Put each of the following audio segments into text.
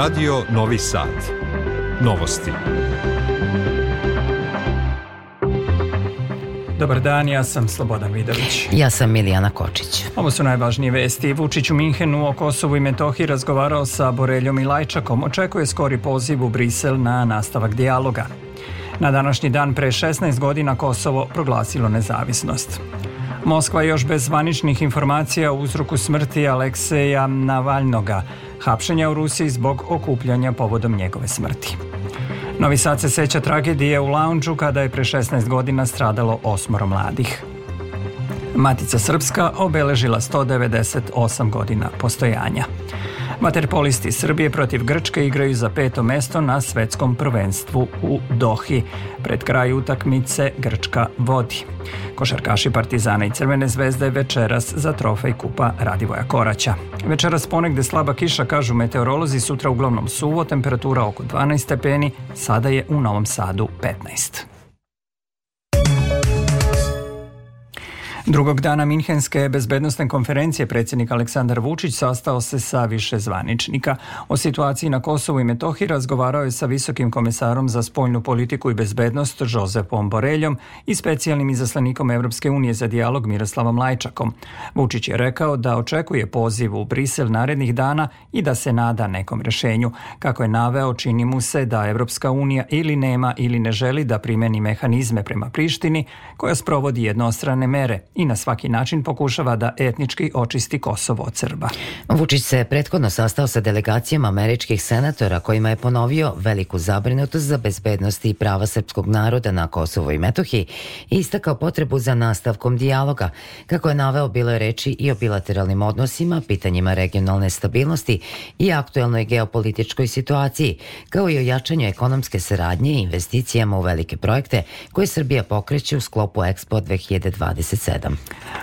Radio Novi Sad. Novosti. Dobar dan, ja sam Slobodan Vidović. Ja sam Milijana Kočić. Ovo su najvažnije vesti. Vučić u Minhenu o Kosovu i Metohiji razgovarao sa Boreljom i Lajčakom. Očekuje skori poziv u Brisel na nastavak dijaloga. Na današnji dan pre 16 godina Kosovo proglasilo nezavisnost. Moskva još bez zvaničnih informacija o uzroku smrti Alekseja Navalnoga, hapšenja u Rusiji zbog okupljanja povodom njegove smrti. Novi Sad se seća tragedije u launču kada je pre 16 godina stradalo osmoro mladih. Matica Srpska obeležila 198 godina postojanja. Materpolisti Srbije protiv Grčke igraju za peto mesto na svetskom prvenstvu u Dohi. Pred kraj utakmice Grčka vodi. Košarkaši Partizana i Crvene zvezde večeras za trofej kupa Radivoja Koraća. Večeras ponegde slaba kiša, kažu meteorolozi, sutra uglavnom suvo, temperatura oko 12 stepeni, sada je u Novom Sadu 15. Drugog dana Minhenske bezbednostne konferencije predsjednik Aleksandar Vučić sastao se sa više zvaničnika. O situaciji na Kosovu i Metohiji razgovarao je sa visokim komesarom za spoljnu politiku i bezbednost Josepom Boreljom i specijalnim izaslanikom Evropske unije za dijalog Miroslavom Lajčakom. Vučić je rekao da očekuje poziv u Brisel narednih dana i da se nada nekom rešenju. Kako je naveo, čini mu se da Evropska unija ili nema ili ne želi da primeni mehanizme prema Prištini koja sprovodi jednostrane mere i na svaki način pokušava da etnički očisti Kosovo od Srba. Vučić se prethodno sastao sa delegacijama američkih senatora kojima je ponovio veliku zabrinutost za bezbednost i prava srpskog naroda na Kosovo i Metohiji i istakao potrebu za nastavkom dijaloga. Kako je naveo, bilo je reči i o bilateralnim odnosima, pitanjima regionalne stabilnosti i aktuelnoj geopolitičkoj situaciji, kao i o jačanju ekonomske saradnje i investicijama u velike projekte koje Srbija pokreće u sklopu Expo 2027.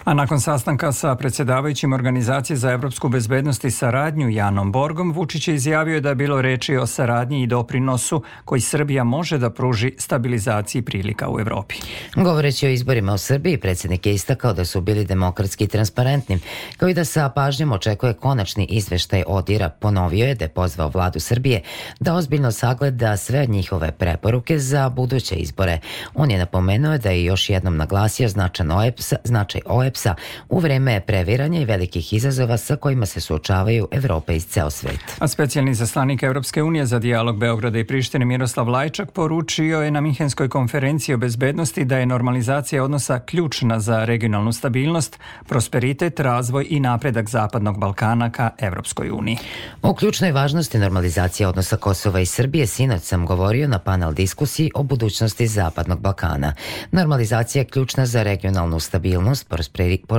A nakon sastanka sa predsjedavajućim Organizacije za evropsku bezbednost i saradnju Janom Borgom, Vučić je izjavio da je bilo reči o saradnji i doprinosu koji Srbija može da pruži stabilizaciji prilika u Evropi. Govoreći o izborima u Srbiji, predsednik je istakao da su bili demokratski i transparentni, kao i da sa pažnjom očekuje konačni izveštaj Odira. Ponovio je da je pozvao vladu Srbije da ozbiljno sagleda sve njihove preporuke za buduće izbore. On je napomenuo da je još jednom naglasio značan OEPS značaj OEPS-a u vreme previranja i velikih izazova sa kojima se suočavaju Evropa i ceo svet. A specijalni zaslanik Evropske unije za dijalog Beograda i Prištine Miroslav Lajčak poručio je na Minhenskoj konferenciji o bezbednosti da je normalizacija odnosa ključna za regionalnu stabilnost, prosperitet, razvoj i napredak Zapadnog Balkana ka Evropskoj uniji. O ključnoj važnosti normalizacije odnosa Kosova i Srbije sinoć sam govorio na panel diskusiji o budućnosti Zapadnog Balkana. Normalizacija je ključna za regionalnu stabilnost stabilnost,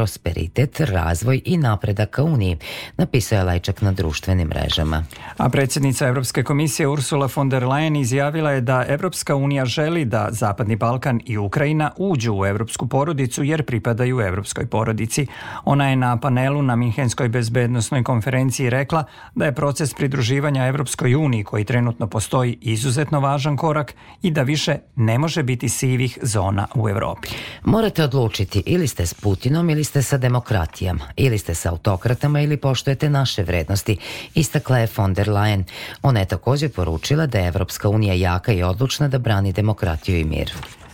prosperitet, razvoj i napredak ka Uniji, napisao je Lajčak na društvenim mrežama. A predsjednica Evropske komisije Ursula von der Leyen izjavila je da Evropska unija želi da Zapadni Balkan i Ukrajina uđu u evropsku porodicu jer pripadaju evropskoj porodici. Ona je na panelu na Minhenskoj bezbednostnoj konferenciji rekla da je proces pridruživanja Evropskoj uniji koji trenutno postoji izuzetno važan korak i da više ne može biti sivih zona u Evropi. Morate odlučiti ili ili ste s Putinom ili ste sa demokratijama, ili ste sa autokratama ili poštujete naše vrednosti, istakla je von der Leyen. Ona je takođe poručila da je Evropska unija jaka i odlučna da brani demokratiju i mir.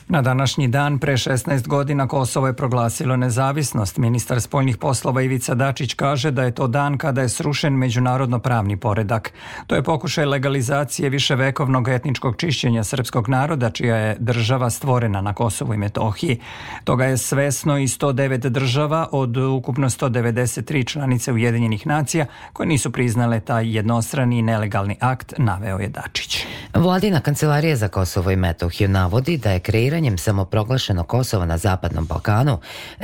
Na današnji dan pre 16 godina Kosovo je proglasilo nezavisnost. Ministar spoljnih poslova Ivica Dačić kaže da je to dan kada je srušen međunarodno pravni poredak. To je pokušaj legalizacije viševekovnog etničkog čišćenja srpskog naroda čija je država stvorena na Kosovu i Metohiji. Toga je svesno i 109 država od ukupno 193 članice Ujedinjenih nacija koje nisu priznale taj jednostrani i nelegalni akt, naveo je Dačić. Vladina kancelarija za Kosovo i Metohiju navodi da je kreirana formiranjem samoproglašenog Kosova na Zapadnom Balkanu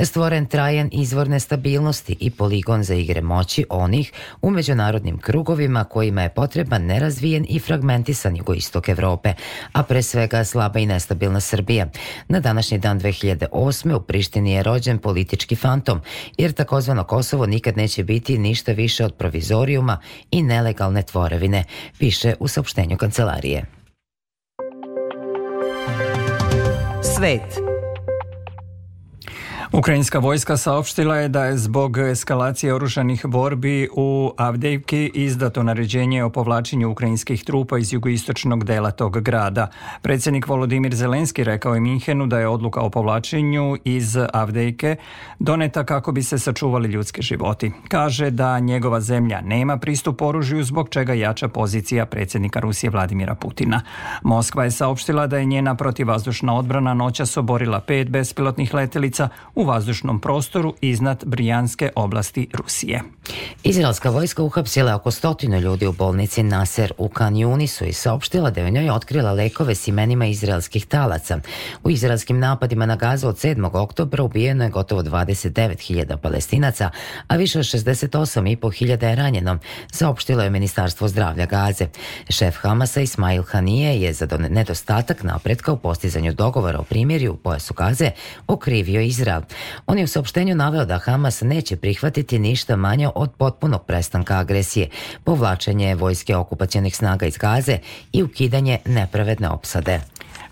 stvoren trajan izvor nestabilnosti i poligon za igre moći onih u međunarodnim krugovima kojima je potreban nerazvijen i fragmentisan jugoistok Evrope, a pre svega slaba i nestabilna Srbija. Na današnji dan 2008. u Prištini je rođen politički fantom, jer takozvano Kosovo nikad neće biti ništa više od provizorijuma i nelegalne tvorevine, piše u saopštenju kancelarije. svet. Ukrajinska vojska saopštila je da je zbog eskalacije oružanih borbi u Avdejki izdato naređenje o povlačenju ukrajinskih trupa iz jugoistočnog dela tog grada. Predsednik Volodimir Zelenski rekao je Minhenu da je odluka o povlačenju iz Avdejke doneta kako bi se sačuvali ljudski životi. Kaže da njegova zemlja nema pristup oružju zbog čega jača pozicija predsednika Rusije Vladimira Putina. Moskva je saopštila da je njena protivazdušna odbrana noćas oborila pet bespilotnih letelica u vazdušnom prostoru iznad Brijanske oblasti Rusije. Izraelska vojska uhapsila oko stotinu ljudi u bolnici Naser u Kanjunisu i saopštila da je u njoj otkrila lekove s imenima izraelskih talaca. U izraelskim napadima na gazu od 7. oktobra ubijeno je gotovo 29.000 palestinaca, a više od 68.500 je ranjeno, saopštilo je Ministarstvo zdravlja Gaze. Šef Hamasa Ismail Hanije je za nedostatak napretka u postizanju dogovora o primjerju u pojasu Gaze okrivio Izrael. On je u saopštenju naveo da Hamas neće prihvatiti ništa manje od potpunog prestanka agresije, povlačenje vojske okupacijenih snaga iz Gaze i ukidanje nepravedne opsade.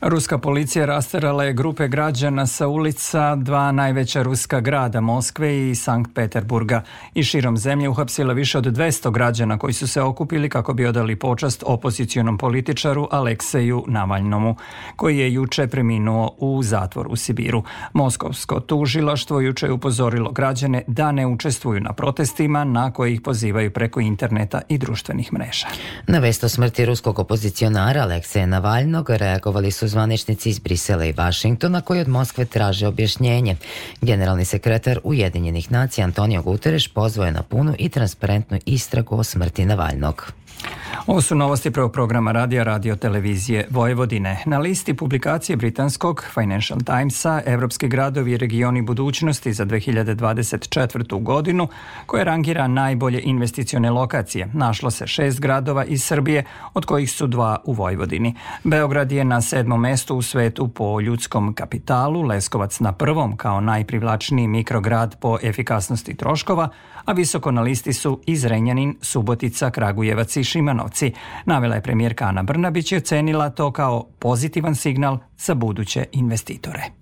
Ruska policija rasterala je grupe građana sa ulica dva najveća ruska grada Moskve i Sankt Peterburga i širom zemlje uhapsila više od 200 građana koji su se okupili kako bi odali počast opozicionom političaru Alekseju Navalnomu, koji je juče preminuo u zatvor u Sibiru. Moskovsko tužilaštvo juče je upozorilo građane da ne učestvuju na protestima na koje ih pozivaju preko interneta i društvenih mreža. Na vest o smrti ruskog opozicionara Alekseja Navalnog reagovali su su zvaničnici iz Brisela i Vašingtona koji od Moskve traže objašnjenje. Generalni sekretar Ujedinjenih nacija Antonio Guterres pozvao je na punu i transparentnu istragu o smrti Navalnog. Ovo su novosti prvog programa radija Radio Televizije Vojvodine. Na listi publikacije britanskog Financial Timesa Evropski gradovi i regioni budućnosti za 2024. godinu koje rangira najbolje investicione lokacije. Našlo se šest gradova iz Srbije, od kojih su dva u Vojvodini. Beograd je na sedmom mestu u svetu po ljudskom kapitalu, Leskovac na prvom kao najprivlačniji mikrograd po efikasnosti troškova, a visoko na listi su i Zrenjanin, Subotica, Kragujevac i Šimanovci, navela je premijerka Ana Brnabić i ocenila to kao pozitivan signal za buduće investitore.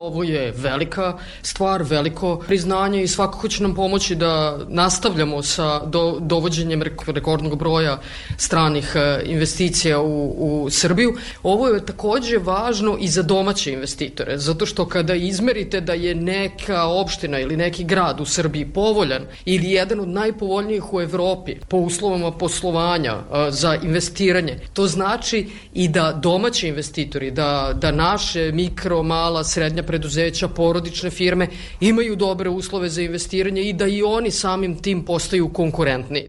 Ovo je velika stvar, veliko priznanje i svakako će nam pomoći da nastavljamo sa do, dovođenjem rekordnog broja stranih e, investicija u, u Srbiju. Ovo je takođe važno i za domaće investitore, zato što kada izmerite da je neka opština ili neki grad u Srbiji povoljan ili jedan od najpovoljnijih u Evropi po uslovama poslovanja e, za investiranje, to znači i da domaći investitori, da, da naše mikro, mala, srednja preduzeća, porodične firme imaju dobre uslove za investiranje i da i oni samim tim postaju konkurentni.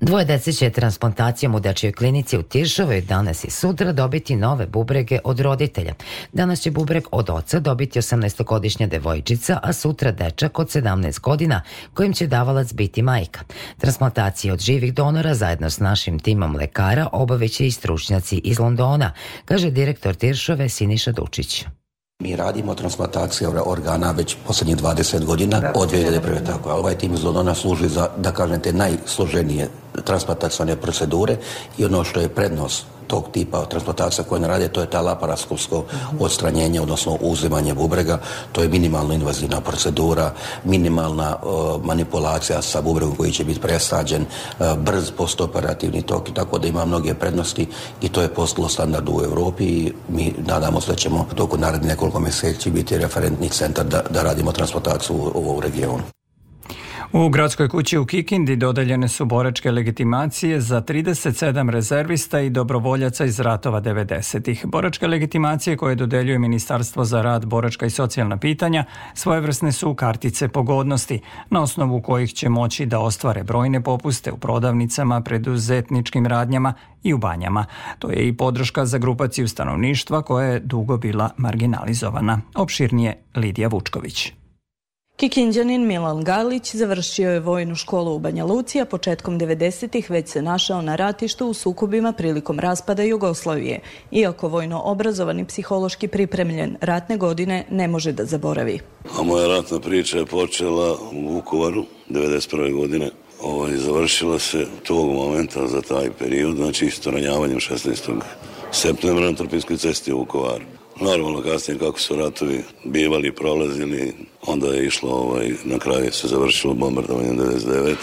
Dvoje dece će transplantacijom u Dečjoj klinici u Tiršovoj danas i sutra dobiti nove bubrege od roditelja. Danas će bubreg od oca dobiti 18-godišnja devojčica, a sutra dečak od 17 godina kojim će davalac biti majka. Transplantacije od živih donora zajedno s našim timom lekara obaveće i stručnjaci iz Londona, kaže direktor Tiršove Siniša Dučić. Mi radimo transplantacije organa već poslednjih 20 godina, da, od 2001. tako, a ovaj tim iz Londona služi za, da kažem, te najsloženije transplantacione procedure i ono što je prednost tog tipa transplantacija koje ne rade, to je ta laparaskopsko odstranjenje, odnosno uzimanje bubrega. To je minimalno invazivna procedura, minimalna uh, manipulacija sa bubregom koji će biti presađen, uh, brz postoperativni tok, tako da ima mnoge prednosti i to je postalo standard u Evropi i mi nadamo se da ćemo toku narednih nekoliko meseci biti referentni centar da, da radimo transplantaciju u ovom regionu. U gradskoj kući u Kikindi dodeljene su boračke legitimacije za 37 rezervista i dobrovoljaca iz ratova 90-ih. Boračke legitimacije koje dodeljuje Ministarstvo za rad, boračka i socijalna pitanja svojevrsne su kartice pogodnosti, na osnovu kojih će moći da ostvare brojne popuste u prodavnicama, preduzetničkim radnjama i u banjama. To je i podrška za grupaciju stanovništva koja je dugo bila marginalizovana. Opširnije Lidija Vučković. Kikinđanin Milan Galić završio je vojnu školu u Banja Luci, a početkom 90-ih već se našao na ratištu u sukobima prilikom raspada Jugoslavije, iako vojno obrazovan i psihološki pripremljen ratne godine ne može da zaboravi. A moja ratna priča je počela u Vukovaru 91. godine. Ovo ovaj, je završila se tog momenta za taj period, znači isto ranjavanjem 16. septembra na Trpinskoj cesti u Vukovaru. Normalno kasnije kako su ratovi bivali prolazili, onda je išlo, ovaj, na kraju se završilo bombardovanjem 99.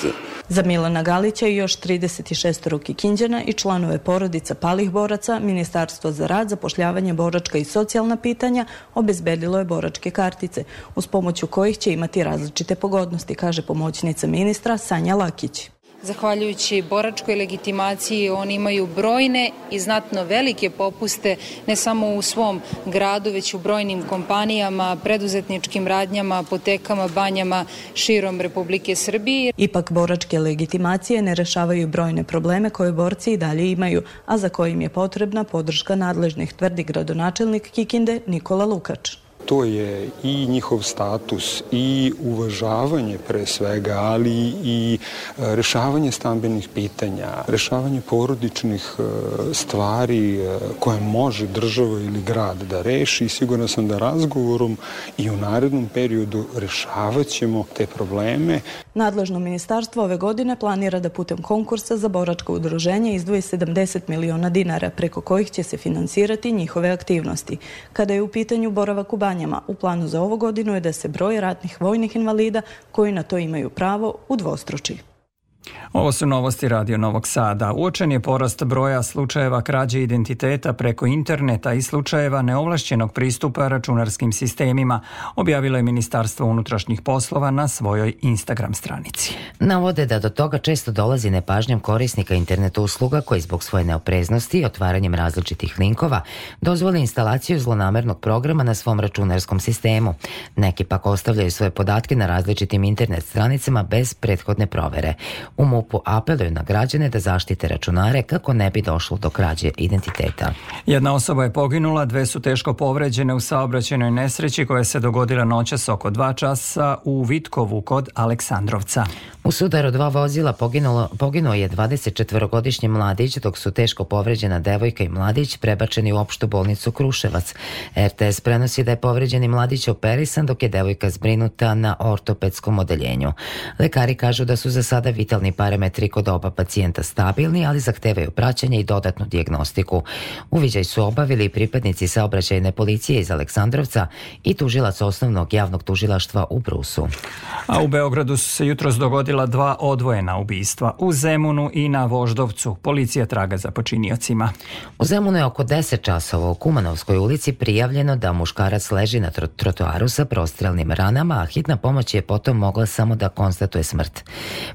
Za Milana Galića i još 36 Kikinđana i članove porodica palih boraca, Ministarstvo za rad, zapošljavanje boračka i socijalna pitanja obezbedilo je boračke kartice, uz pomoću kojih će imati različite pogodnosti, kaže pomoćnica ministra Sanja Lakić. Zahvaljujući boračkoj legitimaciji oni imaju brojne i znatno velike popuste ne samo u svom gradu, već u brojnim kompanijama, preduzetničkim radnjama, apotekama, banjama širom Republike Srbije. Ipak boračke legitimacije ne rešavaju brojne probleme koje borci i dalje imaju, a za kojim je potrebna podrška nadležnih, tvrdi gradonačelnik Kikinde Nikola Lukač to je i njihov status i uvažavanje pre svega, ali i e, rešavanje stambenih pitanja, rešavanje porodičnih e, stvari e, koje može država ili grad da reši. i Sigurno sam da razgovorom i u narednom periodu rešavaćemo te probleme. Nadležno ministarstvo ove godine planira da putem konkursa za boračko udruženje izdvoji 70 miliona dinara preko kojih će se finansirati njihove aktivnosti. Kada je u pitanju boravak u banju, kampanjama u planu za ovu godinu je da se broj ratnih vojnih invalida koji na to imaju pravo udvostruči. Ovo su novosti Radio Novog Sada. Uočen je porast broja slučajeva krađe identiteta preko interneta i slučajeva neovlašćenog pristupa računarskim sistemima, objavilo je Ministarstvo unutrašnjih poslova na svojoj Instagram stranici. Navode da do toga često dolazi nepažnjom korisnika internet usluga koji zbog svoje neopreznosti i otvaranjem različitih linkova dozvoli instalaciju zlonamernog programa na svom računarskom sistemu. Neki pak ostavljaju svoje podatke na različitim internet stranicama bez prethodne provere. U MUP-u apeluju na građane da zaštite računare kako ne bi došlo do krađe identiteta. Jedna osoba je poginula, dve su teško povređene u saobraćenoj nesreći koja se dogodila noćas oko dva časa u Vitkovu kod Aleksandrovca. U sudaru dva vozila poginulo, poginuo je 24-godišnji mladić, dok su teško povređena devojka i mladić prebačeni u opštu bolnicu Kruševac. RTS prenosi da je povređeni mladić operisan, dok je devojka zbrinuta na ortopedskom odeljenju. Lekari kažu da su za sada vitalni vitalni parametri kod oba pacijenta stabilni, ali zahtevaju praćenje i dodatnu diagnostiku. Uviđaj su obavili pripadnici saobraćajne policije iz Aleksandrovca i tužilac osnovnog javnog tužilaštva u Brusu. A u Beogradu su se jutros dogodila dva odvojena ubistva u Zemunu i na Voždovcu. Policija traga za počiniocima. U Zemunu je oko 10 časova u Kumanovskoj ulici prijavljeno da muškarac leži na trotoaru sa prostrelnim ranama, a hitna pomoć je potom mogla samo da konstatuje smrt.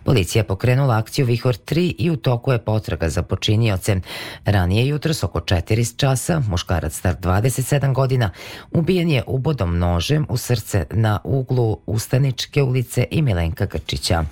Policija pokrenula pokrenula akciju Vihor 3 i u toku je potraga za počinioce. Ranije jutros oko 4 časa, muškarac star 27 godina, ubijen je ubodom nožem u srce na uglu Ustaničke ulice i Milenka Grčića.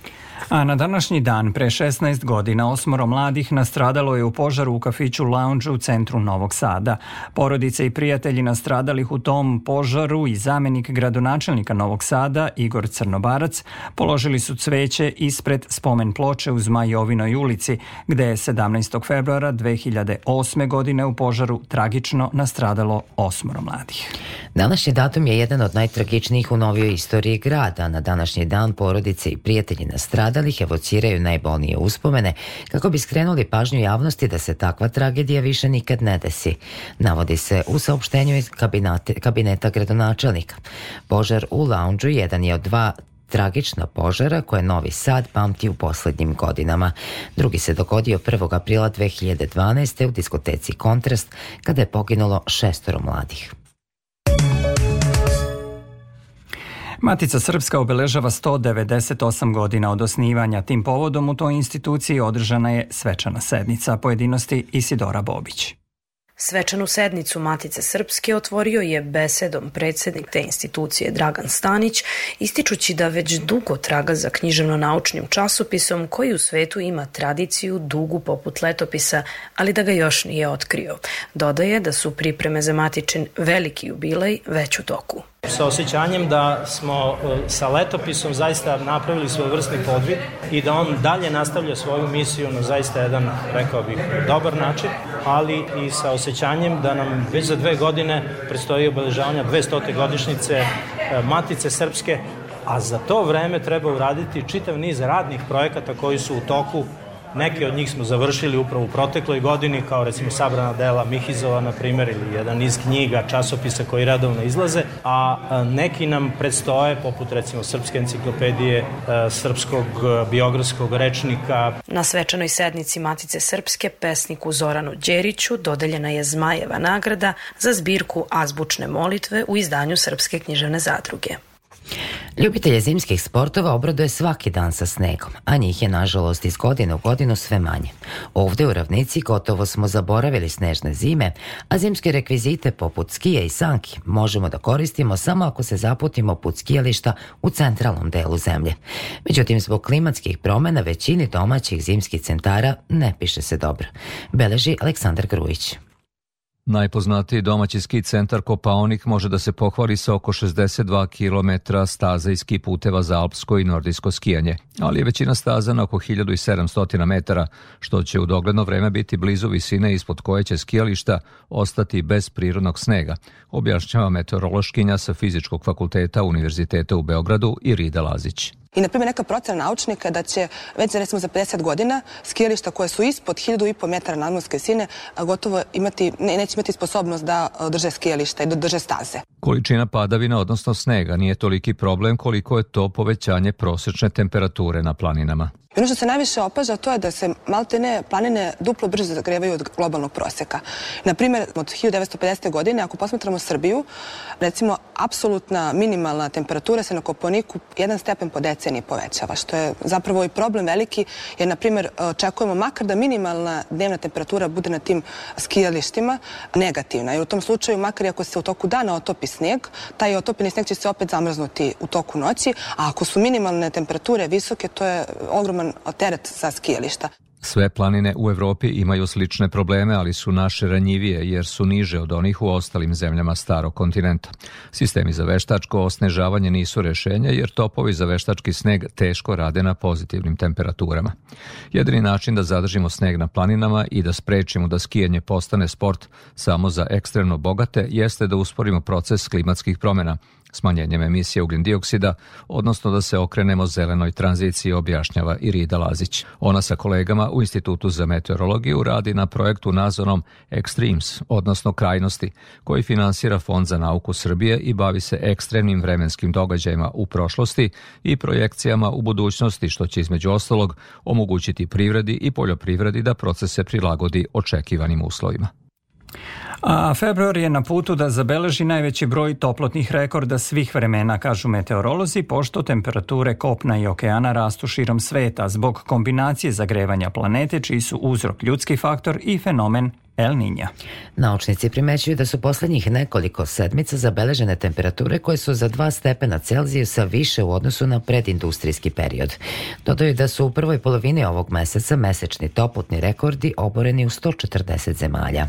A na današnji dan, pre 16 godina, osmoro mladih nastradalo je u požaru u kafiću Lounge u centru Novog Sada. Porodice i prijatelji nastradalih u tom požaru i zamenik gradonačelnika Novog Sada, Igor Crnobarac, položili su cveće ispred spomen ploče u Zmajovinoj ulici, gde je 17. februara 2008. godine u požaru tragično nastradalo osmoro mladih. Današnji datum je jedan od najtragičnijih u novijoj istoriji grada. Na današnji dan porodice i prijatelji nastradali stradalih evociraju najbolnije uspomene kako bi skrenuli pažnju javnosti da se takva tragedija više nikad ne desi. Navodi se u saopštenju iz kabinate, kabineta gradonačelnika. Požar u lounžu jedan je od dva tragična požara koje Novi Sad pamti u poslednjim godinama. Drugi se dogodio 1. aprila 2012. u diskoteci Kontrast kada je poginulo šestoro mladih. Matica Srpska obeležava 198 godina od osnivanja. Tim povodom u toj instituciji održana je svečana sednica. Pojedinosti Isidora Bobić. Svečanu sednicu Matice Srpske otvorio je besedom predsednik te institucije Dragan Stanić, ističući da već dugo traga za književno-naučnim časopisom koji u svetu ima tradiciju dugu poput letopisa, ali da ga još nije otkrio. Dodaje da su pripreme za Matičin veliki jubilej već u toku. Sa osjećanjem da smo e, sa letopisom zaista napravili svoj vrstni podvig i da on dalje nastavlja svoju misiju na zaista jedan, rekao bih, dobar način, ali i sa osjećanjem da nam već za dve godine predstoji obeležavanja 200. godišnjice e, Matice Srpske, a za to vreme treba uraditi čitav niz radnih projekata koji su u toku Neke od njih smo završili upravo u protekloj godini, kao recimo sabrana dela Mihizova, na primjer, ili jedan iz knjiga, časopisa koji redovno izlaze, a neki nam predstoje, poput recimo Srpske enciklopedije, e, Srpskog biografskog rečnika. Na svečanoj sednici Matice Srpske pesniku Zoranu Đeriću dodeljena je Zmajeva nagrada za zbirku azbučne molitve u izdanju Srpske književne zadruge. Ljubitelje zimskih sportova obraduje svaki dan sa snegom, a njih je nažalost iz godine u godinu sve manje. Ovdje u ravnici gotovo smo zaboravili snežne zime, a zimske rekvizite poput skije i sanki možemo da koristimo samo ako se zaputimo put skijališta u centralnom delu zemlje. Međutim, zbog klimatskih promjena većini domaćih zimskih centara ne piše se dobro. Beleži Aleksandar Grujić. Najpoznatiji domaći ski centar Kopaonik može da se pohvali sa oko 62 km staza i ski puteva za alpsko i nordijsko skijanje, ali je većina staza na oko 1700 metara, što će u dogledno vreme biti blizu visine ispod koje će skijališta ostati bez prirodnog snega, objašnjava meteorološkinja sa Fizičkog fakulteta Univerziteta u Beogradu Irida Lazić. I, na primjer, neka procena naučnika da će već, za, recimo, za 50 godina skijališta koje su ispod 1500 metara nadmorske visine gotovo imati, ne, neće imati sposobnost da e, drže skijališta i da drže staze. Količina padavina, odnosno snega, nije toliki problem koliko je to povećanje prosečne temperature na planinama. I ono što se najviše opaža to je da se maltene planine duplo brže zagrevaju od globalnog proseka. Naprimer, od 1950. godine, ako posmatramo Srbiju, recimo, apsolutna minimalna temperatura se na Koponiku jedan stepen po deceniji povećava, što je zapravo i problem veliki, jer, na primer, očekujemo makar da minimalna dnevna temperatura bude na tim skijalištima negativna. I u tom slučaju, makar i ako se u toku dana otopi sneg. taj otopljeni snijeg će se opet zamrznuti u toku noći, a ako su minimalne temperature visoke, to je ogroman teret sa skijališta. Sve planine u Evropi imaju slične probleme, ali su naše ranjivije jer su niže od onih u ostalim zemljama starog kontinenta. Sistemi za veštačko osnežavanje nisu rešenje jer topovi za veštački sneg teško rade na pozitivnim temperaturama. Jedini način da zadržimo sneg na planinama i da sprečimo da skijanje postane sport samo za ekstremno bogate jeste da usporimo proces klimatskih promena, smanjenjem emisije ugljen dioksida, odnosno da se okrenemo zelenoj tranziciji, objašnjava Irida Lazić. Ona sa kolegama u Institutu za meteorologiju radi na projektu nazvanom Extremes, odnosno krajnosti, koji finansira Fond za nauku Srbije i bavi se ekstremnim vremenskim događajima u prošlosti i projekcijama u budućnosti, što će između ostalog omogućiti privredi i poljoprivredi da procese prilagodi očekivanim uslovima. A februar je na putu da zabeleži najveći broj toplotnih rekorda svih vremena, kažu meteorolozi, pošto temperature kopna i okeana rastu širom sveta zbog kombinacije zagrevanja planete, čiji su uzrok ljudski faktor i fenomen El Niña. Naučnici primećuju da su poslednjih nekoliko sedmica zabeležene temperature koje su za 2 stepena Celzijusa više u odnosu na predindustrijski period. Dodaju da su u prvoj polovini ovog meseca mesečni toplotni rekordi oboreni u 140 zemalja.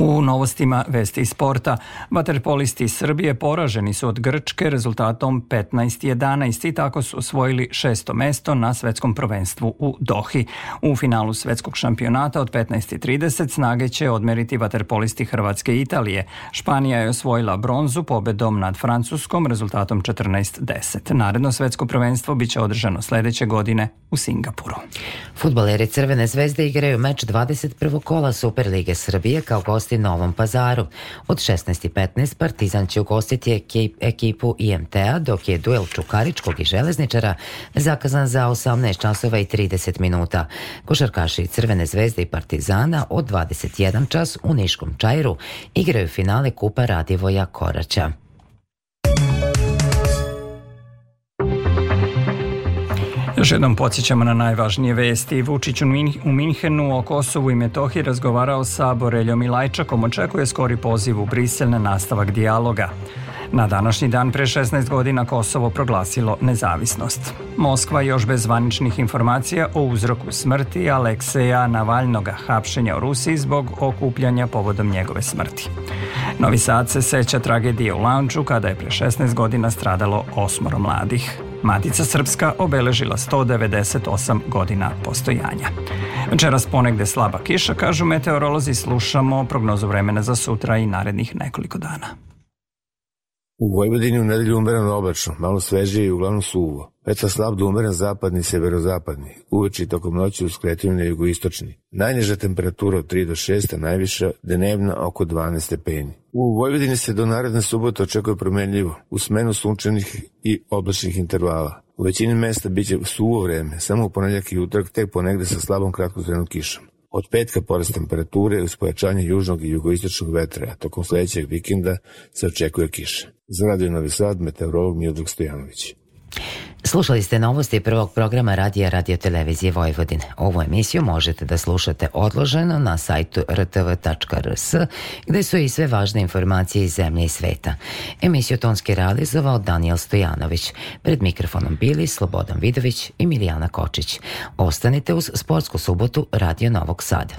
U novostima Vesti iz sporta, vaterpolisti Srbije poraženi su od Grčke rezultatom 15-11 i tako su osvojili šesto mesto na svetskom prvenstvu u Dohi. U finalu svetskog šampionata od 15.30 snage će odmeriti vaterpolisti Hrvatske i Italije. Španija je osvojila bronzu pobedom nad Francuskom rezultatom 14-10. Naredno svetsko prvenstvo biće održano sledeće godine u Singapuru. Futbaleri Crvene zvezde igraju meč 21. kola Superlige Srbije kao gost gosti Novom pazaru. Od 16.15 Partizan će ugostiti ekipu IMT-a, dok je duel Čukaričkog i Železničara zakazan za 18 časova i 30 minuta. Košarkaši Crvene zvezde i Partizana od 21 čas u Niškom Čajru igraju finale Kupa Radivoja Koraća. Još jednom podsjećamo na najvažnije vesti. Vučić u Minhenu o Kosovu i Metohiji razgovarao sa Boreljom i Lajčakom, očekuje skori poziv u Brisel na nastavak dijaloga. Na današnji dan pre 16 godina Kosovo proglasilo nezavisnost. Moskva još bez zvaničnih informacija o uzroku smrti Alekseja Navalnoga hapšenja u Rusiji zbog okupljanja povodom njegove smrti. Novi Sad se seća tragedije u Lanču kada je pre 16 godina stradalo osmoro mladih. Matica Srpska obeležila 198 godina postojanja. Večeras ponegde slaba kiša, kažu meteorolozi, slušamo prognozu vremena za sutra i narednih nekoliko dana. U Vojvodini u nedelju umereno oblačno, malo svežije i uglavnom suvo. Vetar slab do da umeren zapadni i severozapadni. Uveče tokom noći uskretljiv na jugoistočni. Najniža temperatura od 3 do 6, a najviša dnevna oko 12 stepeni. U Vojvodini se do naredne subote očekuje promenljivo, u smenu sunčanih i oblačnih intervala. U većini mesta biće suvo vreme, samo u ponedljak i utrak tek ponegde sa slabom kratkozrenom kišom. Od petka porast temperature uz pojačanje južnog i jugoistočnog vetra, a tokom sledećeg vikenda se očekuje kiša. Za Radio Novi Sad, meteorolog Miodrag Stojanović. Slušali ste novosti prvog programa radija Radio Televizije Vojvodine. Ovu emisiju možete da slušate odloženo na sajtu rtv.rs, gde su i sve važne informacije iz zemlje i sveta. Emisiju tonski realizovao Daniel Stojanović. Pred mikrofonom bili Slobodan Vidović i Milijana Kočić. Ostanite uz Sportsku subotu Radio Novog Sada.